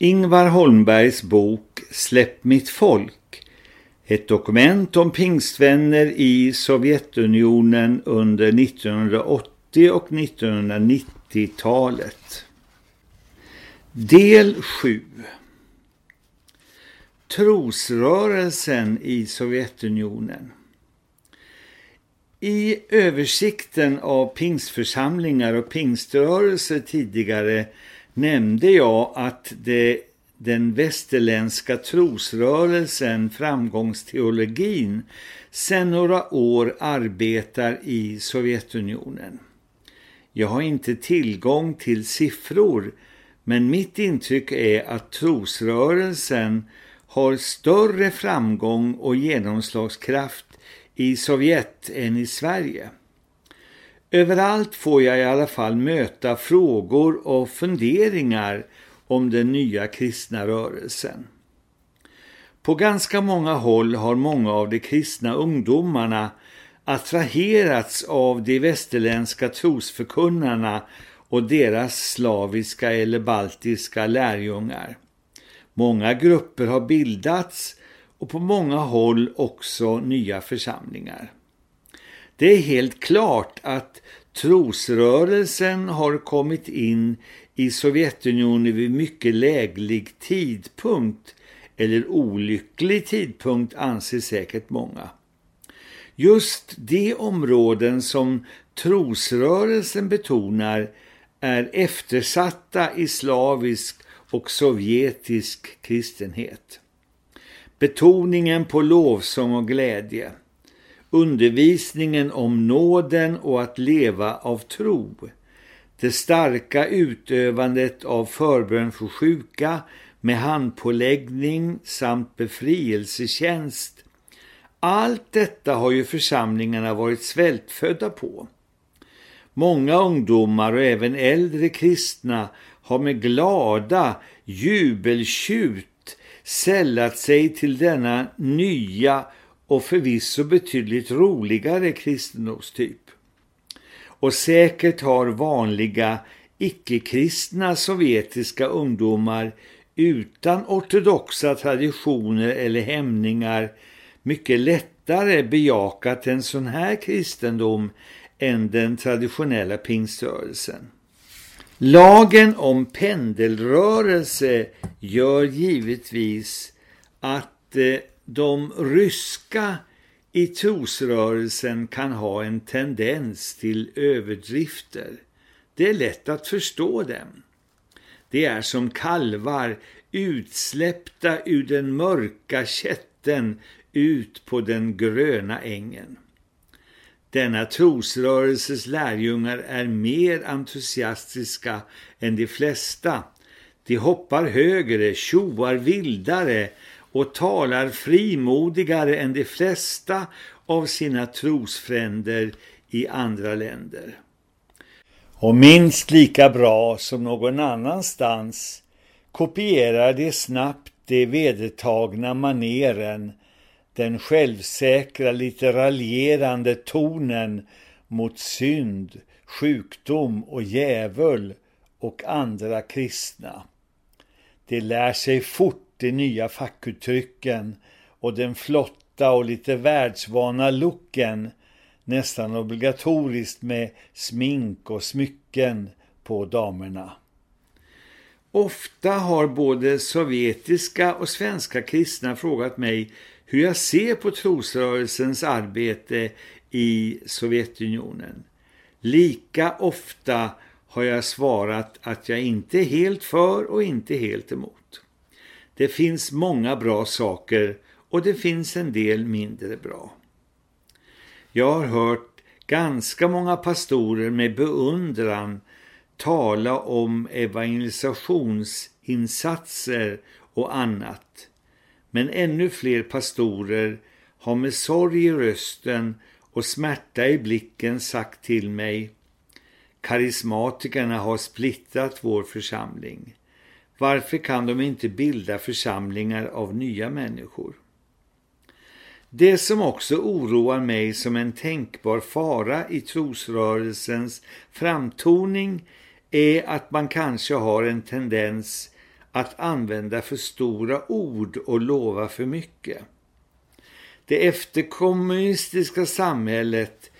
Ingvar Holmbergs bok Släpp mitt folk. Ett dokument om pingstvänner i Sovjetunionen under 1980 och 1990-talet. Del 7 Trosrörelsen i Sovjetunionen I översikten av pingstförsamlingar och pingströrelser tidigare nämnde jag att det, den västerländska trosrörelsen, framgångsteologin, sedan några år arbetar i Sovjetunionen. Jag har inte tillgång till siffror, men mitt intryck är att trosrörelsen har större framgång och genomslagskraft i Sovjet än i Sverige. Överallt får jag i alla fall möta frågor och funderingar om den nya kristna rörelsen. På ganska många håll har många av de kristna ungdomarna attraherats av de västerländska trosförkunnarna och deras slaviska eller baltiska lärjungar. Många grupper har bildats och på många håll också nya församlingar. Det är helt klart att trosrörelsen har kommit in i Sovjetunionen vid mycket läglig tidpunkt eller olycklig tidpunkt anser säkert många. Just de områden som trosrörelsen betonar är eftersatta i slavisk och sovjetisk kristenhet. Betoningen på lovsång och glädje undervisningen om nåden och att leva av tro, det starka utövandet av förbön för sjuka med handpåläggning samt befrielsetjänst. Allt detta har ju församlingarna varit svältfödda på. Många ungdomar och även äldre kristna har med glada jubeltjut sällat sig till denna nya och förvisso betydligt roligare kristendomstyp. Och säkert har vanliga icke-kristna sovjetiska ungdomar utan ortodoxa traditioner eller hämningar mycket lättare bejakat en sån här kristendom än den traditionella pingströrelsen. Lagen om pendelrörelse gör givetvis att eh, de ryska i trosrörelsen kan ha en tendens till överdrifter. Det är lätt att förstå dem. Det är som kalvar utsläppta ur den mörka kätten ut på den gröna ängen. Denna trosrörelses lärjungar är mer entusiastiska än de flesta. De hoppar högre, tjoar vildare och talar frimodigare än de flesta av sina trosfränder i andra länder. Och minst lika bra som någon annanstans kopierar de snabbt de vedertagna maneren, den självsäkra, lite raljerande tonen mot synd, sjukdom och djävul och andra kristna. De lär sig fort de nya fackuttrycken och den flotta och lite världsvana looken nästan obligatoriskt med smink och smycken på damerna. Ofta har både sovjetiska och svenska kristna frågat mig hur jag ser på trosrörelsens arbete i Sovjetunionen. Lika ofta har jag svarat att jag inte är helt för och inte helt emot. Det finns många bra saker och det finns en del mindre bra. Jag har hört ganska många pastorer med beundran tala om evangelisationsinsatser och annat. Men ännu fler pastorer har med sorg i rösten och smärta i blicken sagt till mig Karismatikerna har splittrat vår församling. Varför kan de inte bilda församlingar av nya människor? Det som också oroar mig som en tänkbar fara i trosrörelsens framtoning är att man kanske har en tendens att använda för stora ord och lova för mycket. Det efterkommunistiska samhället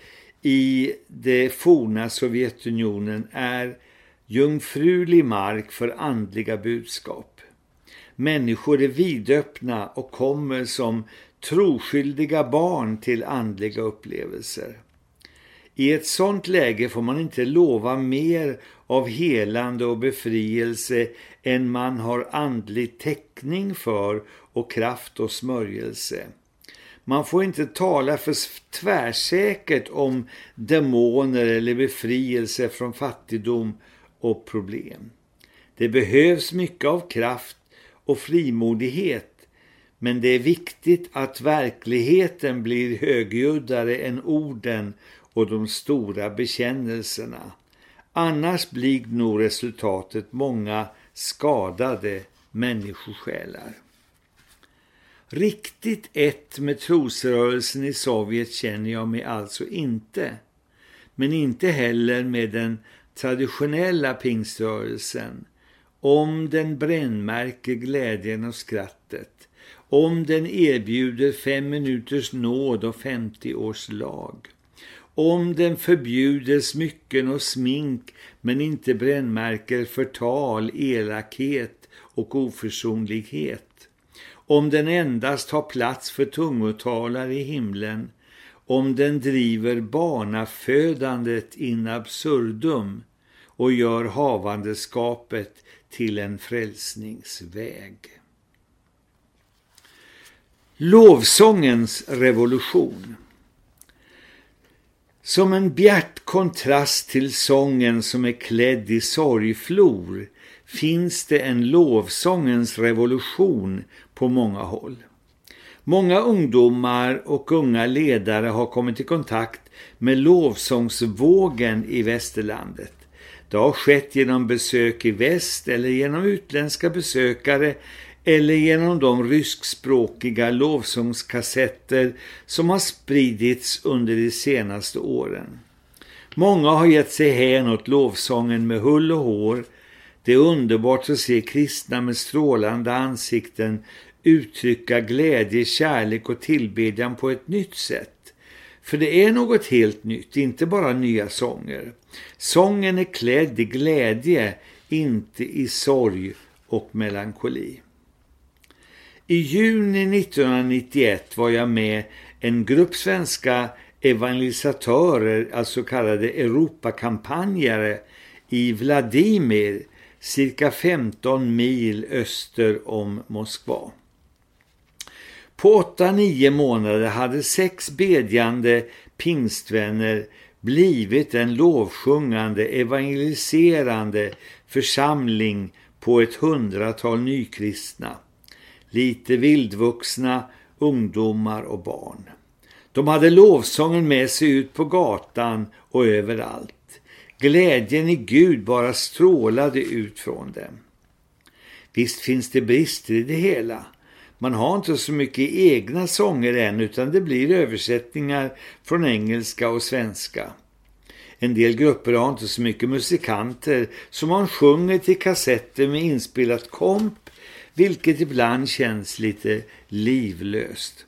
i det forna Sovjetunionen är jungfrulig mark för andliga budskap. Människor är vidöppna och kommer som troskyldiga barn till andliga upplevelser. I ett sådant läge får man inte lova mer av helande och befrielse än man har andlig täckning för och kraft och smörjelse. Man får inte tala för tvärsäkert om demoner eller befrielse från fattigdom och problem. Det behövs mycket av kraft och frimodighet men det är viktigt att verkligheten blir högljuddare än orden och de stora bekännelserna. Annars blir nog resultatet många skadade människosjälar. Riktigt ett med trosrörelsen i Sovjet känner jag mig alltså inte. Men inte heller med den traditionella pingströrelsen. Om den brännmärker glädjen och skrattet. Om den erbjuder fem minuters nåd och 50 års lag. Om den förbjuder smycken och smink men inte brännmärker förtal, elakhet och oförsonlighet om den endast har plats för tungotalare i himlen, om den driver barnafödandet in absurdum och gör havandeskapet till en frälsningsväg. Lovsångens revolution Som en bjärt kontrast till sången som är klädd i sorgflor finns det en lovsångens revolution på många håll. Många ungdomar och unga ledare har kommit i kontakt med lovsångsvågen i västerlandet. Det har skett genom besök i väst eller genom utländska besökare eller genom de ryskspråkiga lovsångskassetter som har spridits under de senaste åren. Många har gett sig hän åt lovsången med hull och hår. Det är underbart att se kristna med strålande ansikten uttrycka glädje, kärlek och tillbedjan på ett nytt sätt. För det är något helt nytt, inte bara nya sånger. Sången är klädd i glädje, inte i sorg och melankoli. I juni 1991 var jag med en grupp svenska evangelisatörer, alltså kallade Europakampanjare, i Vladimir, cirka 15 mil öster om Moskva. På 8-9 månader hade sex bedjande pingstvänner blivit en lovsjungande, evangeliserande församling på ett hundratal nykristna. Lite vildvuxna, ungdomar och barn. De hade lovsången med sig ut på gatan och överallt. Glädjen i Gud bara strålade ut från dem. Visst finns det brister i det hela. Man har inte så mycket egna sånger än utan det blir översättningar från engelska och svenska. En del grupper har inte så mycket musikanter så man sjunger till kassetter med inspelat komp vilket ibland känns lite livlöst.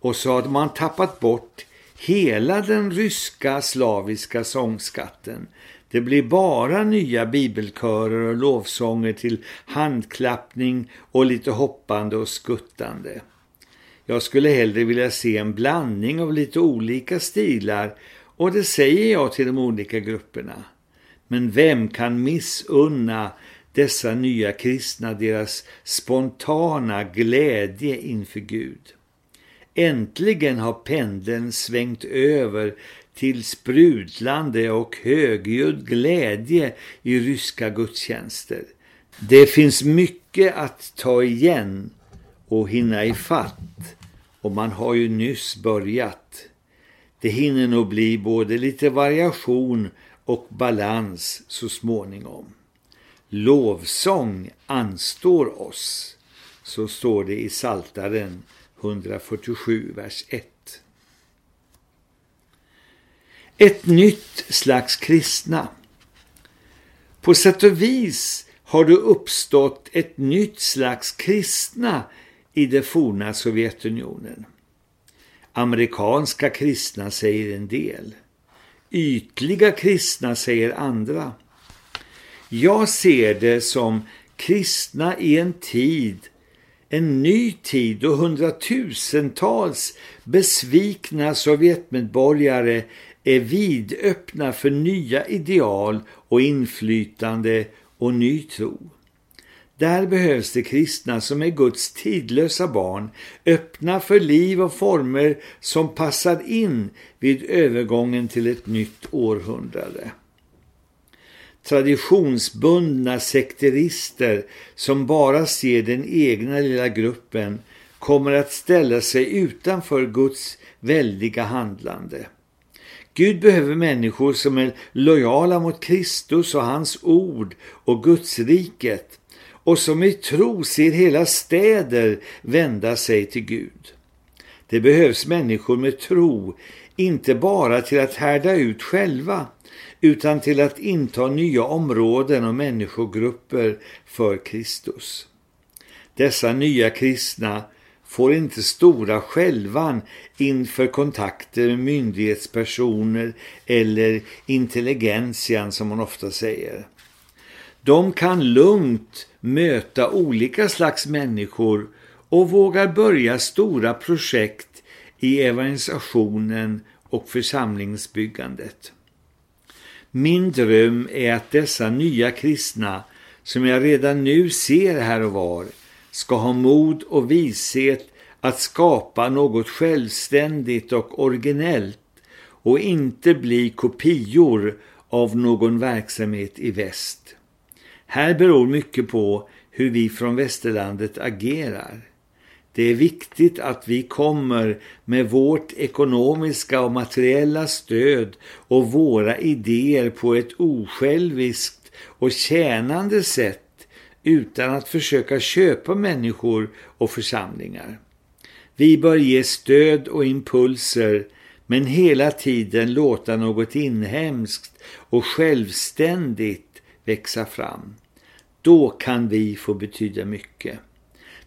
Och så har man tappat bort hela den ryska slaviska sångskatten det blir bara nya bibelkörer och lovsånger till handklappning och lite hoppande och skuttande. Jag skulle hellre vilja se en blandning av lite olika stilar och det säger jag till de olika grupperna. Men vem kan missunna dessa nya kristna deras spontana glädje inför Gud? Äntligen har pendeln svängt över till sprudlande och högljudd glädje i ryska gudstjänster. Det finns mycket att ta igen och hinna i fatt och man har ju nyss börjat. Det hinner nog bli både lite variation och balans så småningom. Lovsång anstår oss, så står det i Saltaren 147 vers 1. Ett nytt slags kristna. På sätt och vis har det uppstått ett nytt slags kristna i det forna Sovjetunionen. Amerikanska kristna säger en del. Ytliga kristna säger andra. Jag ser det som kristna i en tid, en ny tid då hundratusentals besvikna Sovjetmedborgare är vidöppna för nya ideal och inflytande och ny tro. Där behövs det kristna som är Guds tidlösa barn, öppna för liv och former som passar in vid övergången till ett nytt århundrade. Traditionsbundna sekterister som bara ser den egna lilla gruppen kommer att ställa sig utanför Guds väldiga handlande. Gud behöver människor som är lojala mot Kristus och hans ord och Guds riket och som i tro ser hela städer vända sig till Gud. Det behövs människor med tro, inte bara till att härda ut själva, utan till att inta nya områden och människogrupper för Kristus. Dessa nya kristna får inte stora självan inför kontakter med myndighetspersoner eller intelligentian som man ofta säger. De kan lugnt möta olika slags människor och vågar börja stora projekt i evangelisationen och församlingsbyggandet. Min dröm är att dessa nya kristna som jag redan nu ser här och var ska ha mod och vishet att skapa något självständigt och originellt och inte bli kopior av någon verksamhet i väst. Här beror mycket på hur vi från västerlandet agerar. Det är viktigt att vi kommer med vårt ekonomiska och materiella stöd och våra idéer på ett osjälviskt och tjänande sätt utan att försöka köpa människor och församlingar. Vi bör ge stöd och impulser men hela tiden låta något inhemskt och självständigt växa fram. Då kan vi få betyda mycket.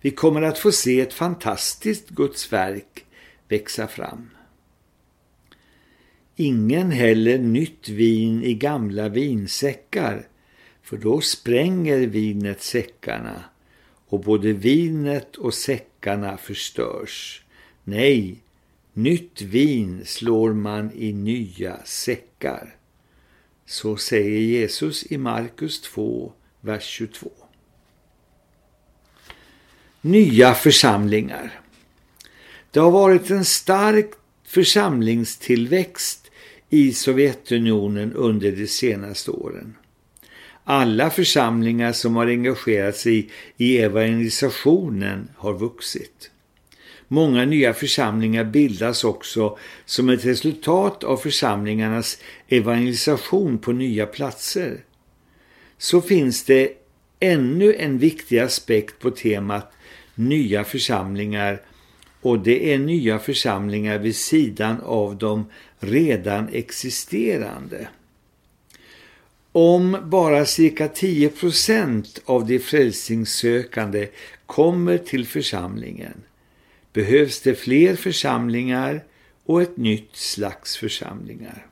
Vi kommer att få se ett fantastiskt Guds verk växa fram. Ingen häller nytt vin i gamla vinsäckar för då spränger vinet säckarna och både vinet och säckarna förstörs. Nej, nytt vin slår man i nya säckar. Så säger Jesus i Markus 2, vers 22. Nya församlingar. Det har varit en stark församlingstillväxt i Sovjetunionen under de senaste åren. Alla församlingar som har engagerat sig i evangelisationen har vuxit. Många nya församlingar bildas också som ett resultat av församlingarnas evangelisation på nya platser. Så finns det ännu en viktig aspekt på temat nya församlingar och det är nya församlingar vid sidan av de redan existerande. Om bara cirka 10 procent av de frälsningssökande kommer till församlingen behövs det fler församlingar och ett nytt slags församlingar.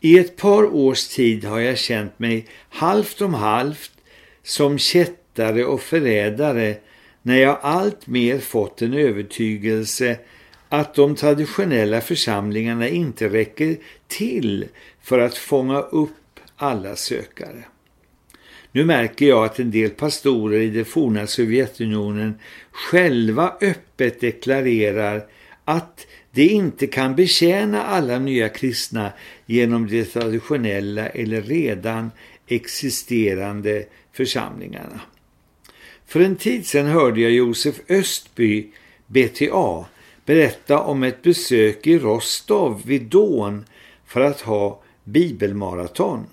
I ett par års tid har jag känt mig halvt om halvt som kättare och förrädare när jag allt mer fått en övertygelse att de traditionella församlingarna inte räcker till för att fånga upp alla sökare. Nu märker jag att en del pastorer i det forna Sovjetunionen själva öppet deklarerar att de inte kan betjäna alla nya kristna genom de traditionella eller redan existerande församlingarna. För en tid sedan hörde jag Josef Östby, BTA, berätta om ett besök i Rostov vid Dån för att ha bibelmaraton.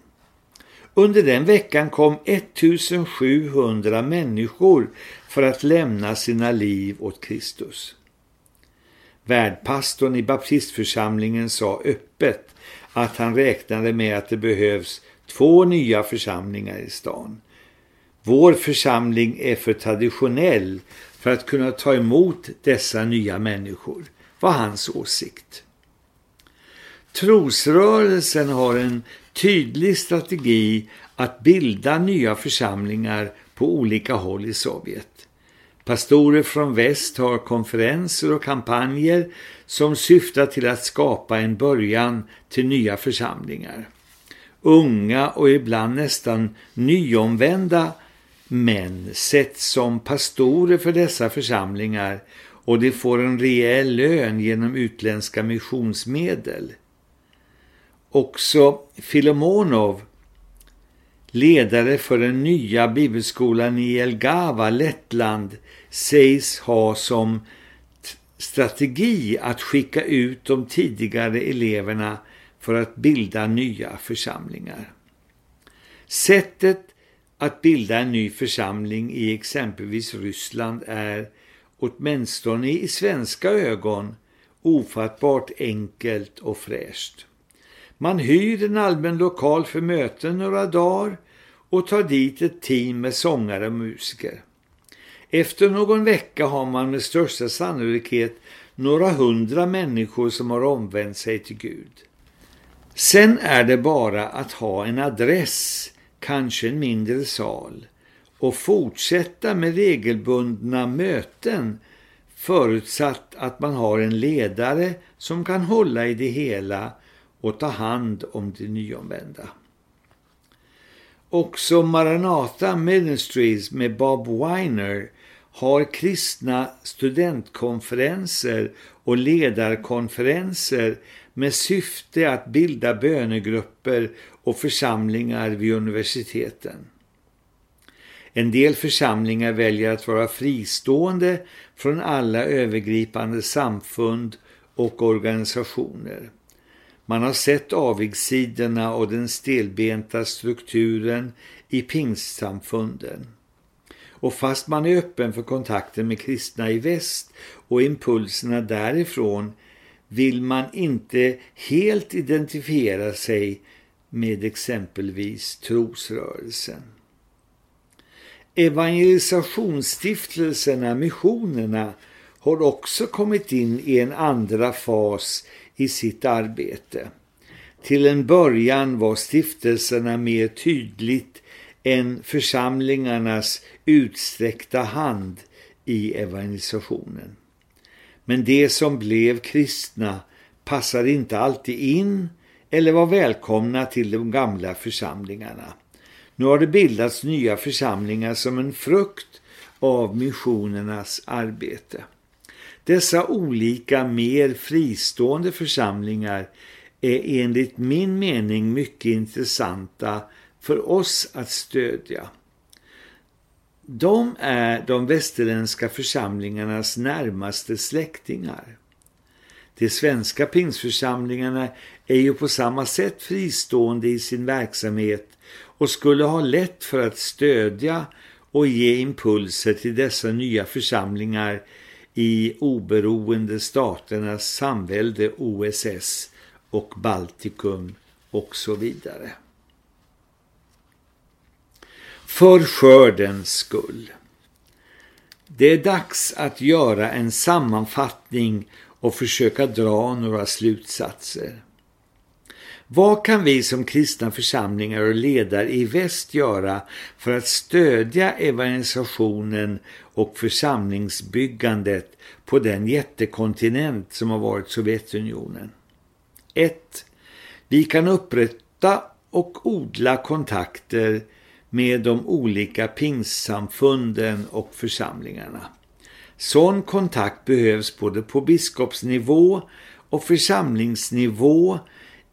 Under den veckan kom 1700 människor för att lämna sina liv åt Kristus. Värdpastorn i baptistförsamlingen sa öppet att han räknade med att det behövs två nya församlingar i stan. Vår församling är för traditionell för att kunna ta emot dessa nya människor, var hans åsikt. Trosrörelsen har en tydlig strategi att bilda nya församlingar på olika håll i Sovjet. Pastorer från väst har konferenser och kampanjer som syftar till att skapa en början till nya församlingar. Unga och ibland nästan nyomvända män sätts som pastorer för dessa församlingar och de får en rejäl lön genom utländska missionsmedel. Också Filomonov, ledare för den nya bibelskolan i Elgava, Lettland, sägs ha som strategi att skicka ut de tidigare eleverna för att bilda nya församlingar. Sättet att bilda en ny församling i exempelvis Ryssland är, åtminstone i svenska ögon, ofattbart enkelt och fräscht. Man hyr en allmän lokal för möten några dagar och tar dit ett team med sångare och musiker. Efter någon vecka har man med största sannolikhet några hundra människor som har omvänt sig till Gud. Sen är det bara att ha en adress, kanske en mindre sal, och fortsätta med regelbundna möten förutsatt att man har en ledare som kan hålla i det hela och ta hand om de nyomvända. Också Maranatha Ministries med Bob Weiner har kristna studentkonferenser och ledarkonferenser med syfte att bilda bönegrupper och församlingar vid universiteten. En del församlingar väljer att vara fristående från alla övergripande samfund och organisationer. Man har sett avigsidorna och den stelbenta strukturen i pingstsamfunden. Och fast man är öppen för kontakten med kristna i väst och impulserna därifrån vill man inte helt identifiera sig med exempelvis trosrörelsen. Evangelisationsstiftelserna, missionerna, har också kommit in i en andra fas i sitt arbete. Till en början var stiftelserna mer tydligt än församlingarnas utsträckta hand i evangelisationen. Men de som blev kristna passade inte alltid in eller var välkomna till de gamla församlingarna. Nu har det bildats nya församlingar som en frukt av missionernas arbete. Dessa olika mer fristående församlingar är enligt min mening mycket intressanta för oss att stödja. De är de västerländska församlingarnas närmaste släktingar. De svenska pingsförsamlingarna är ju på samma sätt fristående i sin verksamhet och skulle ha lätt för att stödja och ge impulser till dessa nya församlingar i oberoende staternas samvälde OSS och Baltikum och så vidare. För skördens skull. Det är dags att göra en sammanfattning och försöka dra några slutsatser. Vad kan vi som kristna församlingar och ledare i väst göra för att stödja evangelisationen och församlingsbyggandet på den jättekontinent som har varit Sovjetunionen? 1. Vi kan upprätta och odla kontakter med de olika pingssamfunden och församlingarna. Sån kontakt behövs både på biskopsnivå och församlingsnivå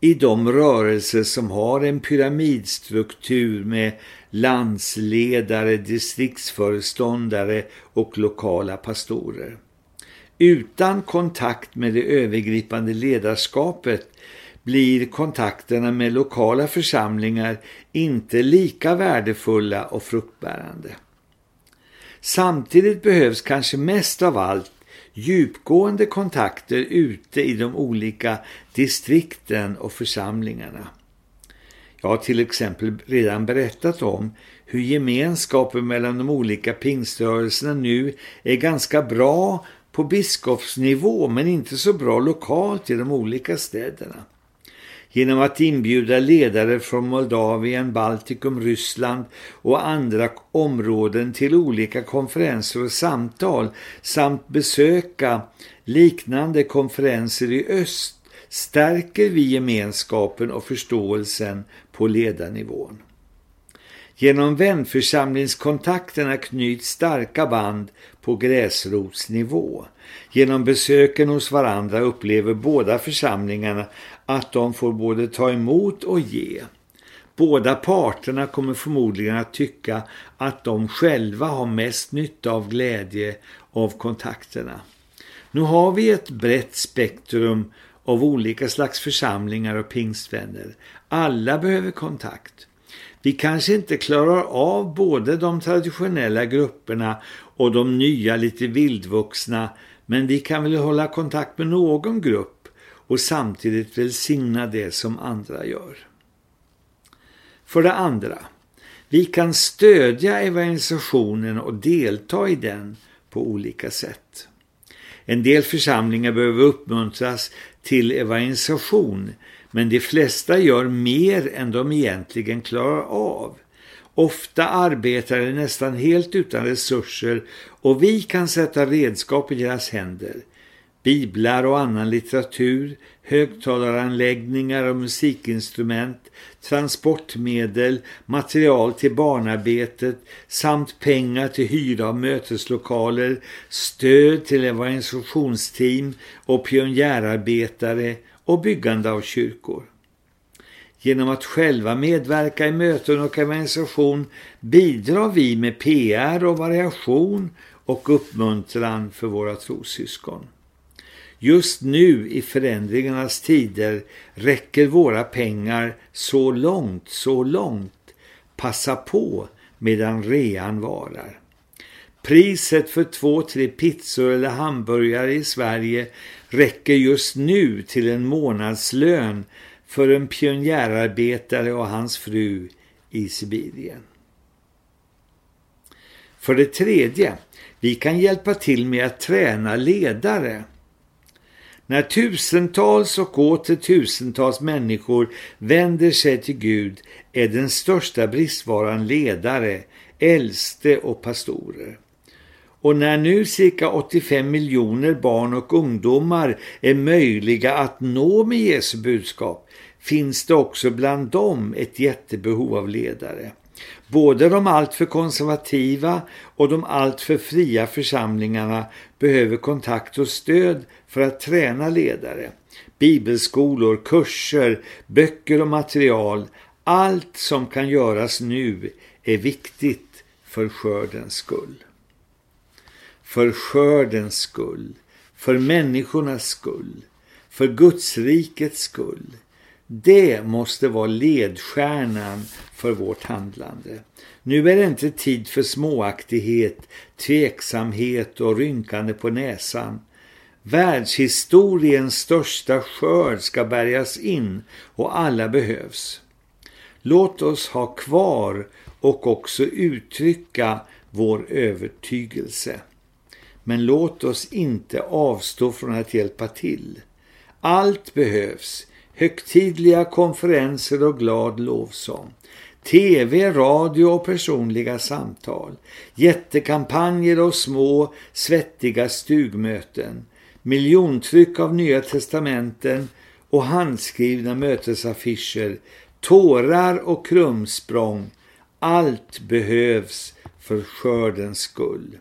i de rörelser som har en pyramidstruktur med landsledare, distriktsföreståndare och lokala pastorer. Utan kontakt med det övergripande ledarskapet blir kontakterna med lokala församlingar inte lika värdefulla och fruktbärande. Samtidigt behövs kanske mest av allt djupgående kontakter ute i de olika distrikten och församlingarna. Jag har till exempel redan berättat om hur gemenskapen mellan de olika pingströrelserna nu är ganska bra på biskopsnivå men inte så bra lokalt i de olika städerna. Genom att inbjuda ledare från Moldavien, Baltikum, Ryssland och andra områden till olika konferenser och samtal samt besöka liknande konferenser i öst stärker vi gemenskapen och förståelsen på ledarnivån. Genom vänförsamlingskontakterna knyts starka band på gräsrotsnivå. Genom besöken hos varandra upplever båda församlingarna att de får både ta emot och ge. Båda parterna kommer förmodligen att tycka att de själva har mest nytta av glädje av kontakterna. Nu har vi ett brett spektrum av olika slags församlingar och pingstvänner. Alla behöver kontakt. Vi kanske inte klarar av både de traditionella grupperna och de nya lite vildvuxna men vi kan väl hålla kontakt med någon grupp och samtidigt välsigna det som andra gör. För det andra, vi kan stödja evangelisationen och delta i den på olika sätt. En del församlingar behöver uppmuntras till evangelisation men de flesta gör mer än de egentligen klarar av. Ofta arbetar de nästan helt utan resurser och vi kan sätta redskap i deras händer. Biblar och annan litteratur, högtalaranläggningar och musikinstrument, transportmedel, material till barnarbetet samt pengar till hyra av möteslokaler, stöd till evangelisationsteam och pionjärarbetare och byggande av kyrkor. Genom att själva medverka i möten och evangelisation bidrar vi med PR och variation och uppmuntran för våra trossyskon. Just nu i förändringarnas tider räcker våra pengar så långt, så långt. Passa på medan rean varar. Priset för två, tre pizzor eller hamburgare i Sverige räcker just nu till en månadslön för en pionjärarbetare och hans fru i Sibirien. För det tredje, vi kan hjälpa till med att träna ledare. När tusentals och åter tusentals människor vänder sig till Gud är den största bristvaran ledare, äldste och pastorer. Och när nu cirka 85 miljoner barn och ungdomar är möjliga att nå med Jesu budskap finns det också bland dem ett jättebehov av ledare. Både de alltför konservativa och de alltför fria församlingarna behöver kontakt och stöd för att träna ledare. Bibelskolor, kurser, böcker och material, allt som kan göras nu är viktigt för skördens skull. För skördens skull, för människornas skull, för Guds rikets skull. Det måste vara ledstjärnan för vårt handlande. Nu är det inte tid för småaktighet, tveksamhet och rynkande på näsan. Världshistoriens största skörd ska bärgas in och alla behövs. Låt oss ha kvar och också uttrycka vår övertygelse. Men låt oss inte avstå från att hjälpa till. Allt behövs. Högtidliga konferenser och glad lovsång. TV, radio och personliga samtal. Jättekampanjer och små, svettiga stugmöten. Miljontryck av Nya testamenten och handskrivna mötesaffischer. Tårar och krumsprång. Allt behövs för skördens skull.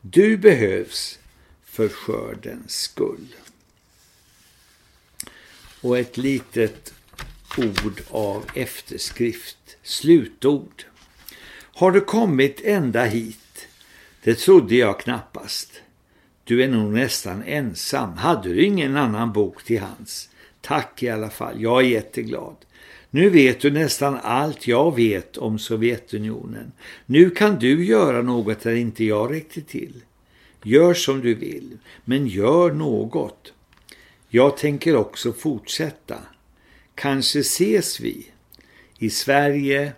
Du behövs för skördens skull. Och ett litet ord av efterskrift, slutord. Har du kommit ända hit? Det trodde jag knappast. Du är nog nästan ensam. Hade du ingen annan bok till hands? Tack i alla fall, jag är jätteglad. Nu vet du nästan allt jag vet om Sovjetunionen. Nu kan du göra något där inte jag räckte till. Gör som du vill, men gör något. Jag tänker också fortsätta. Kanske ses vi i Sverige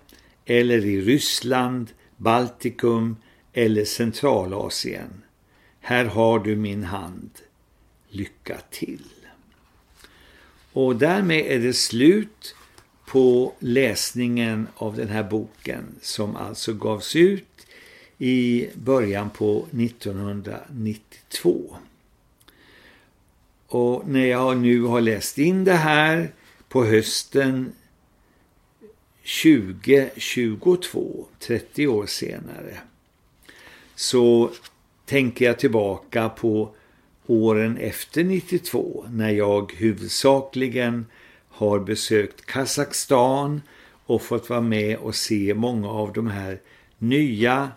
eller i Ryssland, Baltikum eller Centralasien. Här har du min hand. Lycka till! Och därmed är det slut på läsningen av den här boken som alltså gavs ut i början på 1992. Och när jag nu har läst in det här på hösten 2022, 30 år senare, så tänker jag tillbaka på åren efter 92 när jag huvudsakligen har besökt Kazakstan och fått vara med och se många av de här nya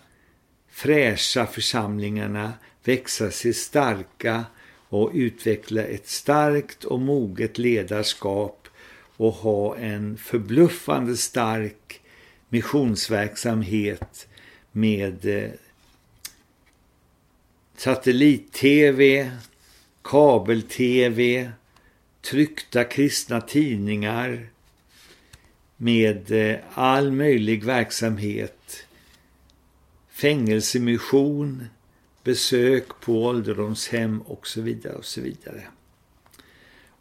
fräscha församlingarna växa sig starka och utveckla ett starkt och moget ledarskap och ha en förbluffande stark missionsverksamhet med eh, satellit-tv, kabel-tv, tryckta kristna tidningar med eh, all möjlig verksamhet, fängelsemission, besök på ålderdomshem och så vidare och så vidare.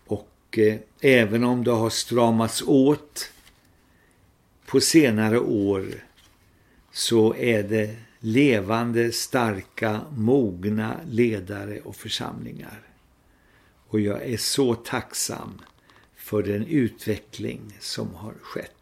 Och eh, även om det har stramats åt på senare år så är det levande, starka, mogna ledare och församlingar. Och jag är så tacksam för den utveckling som har skett.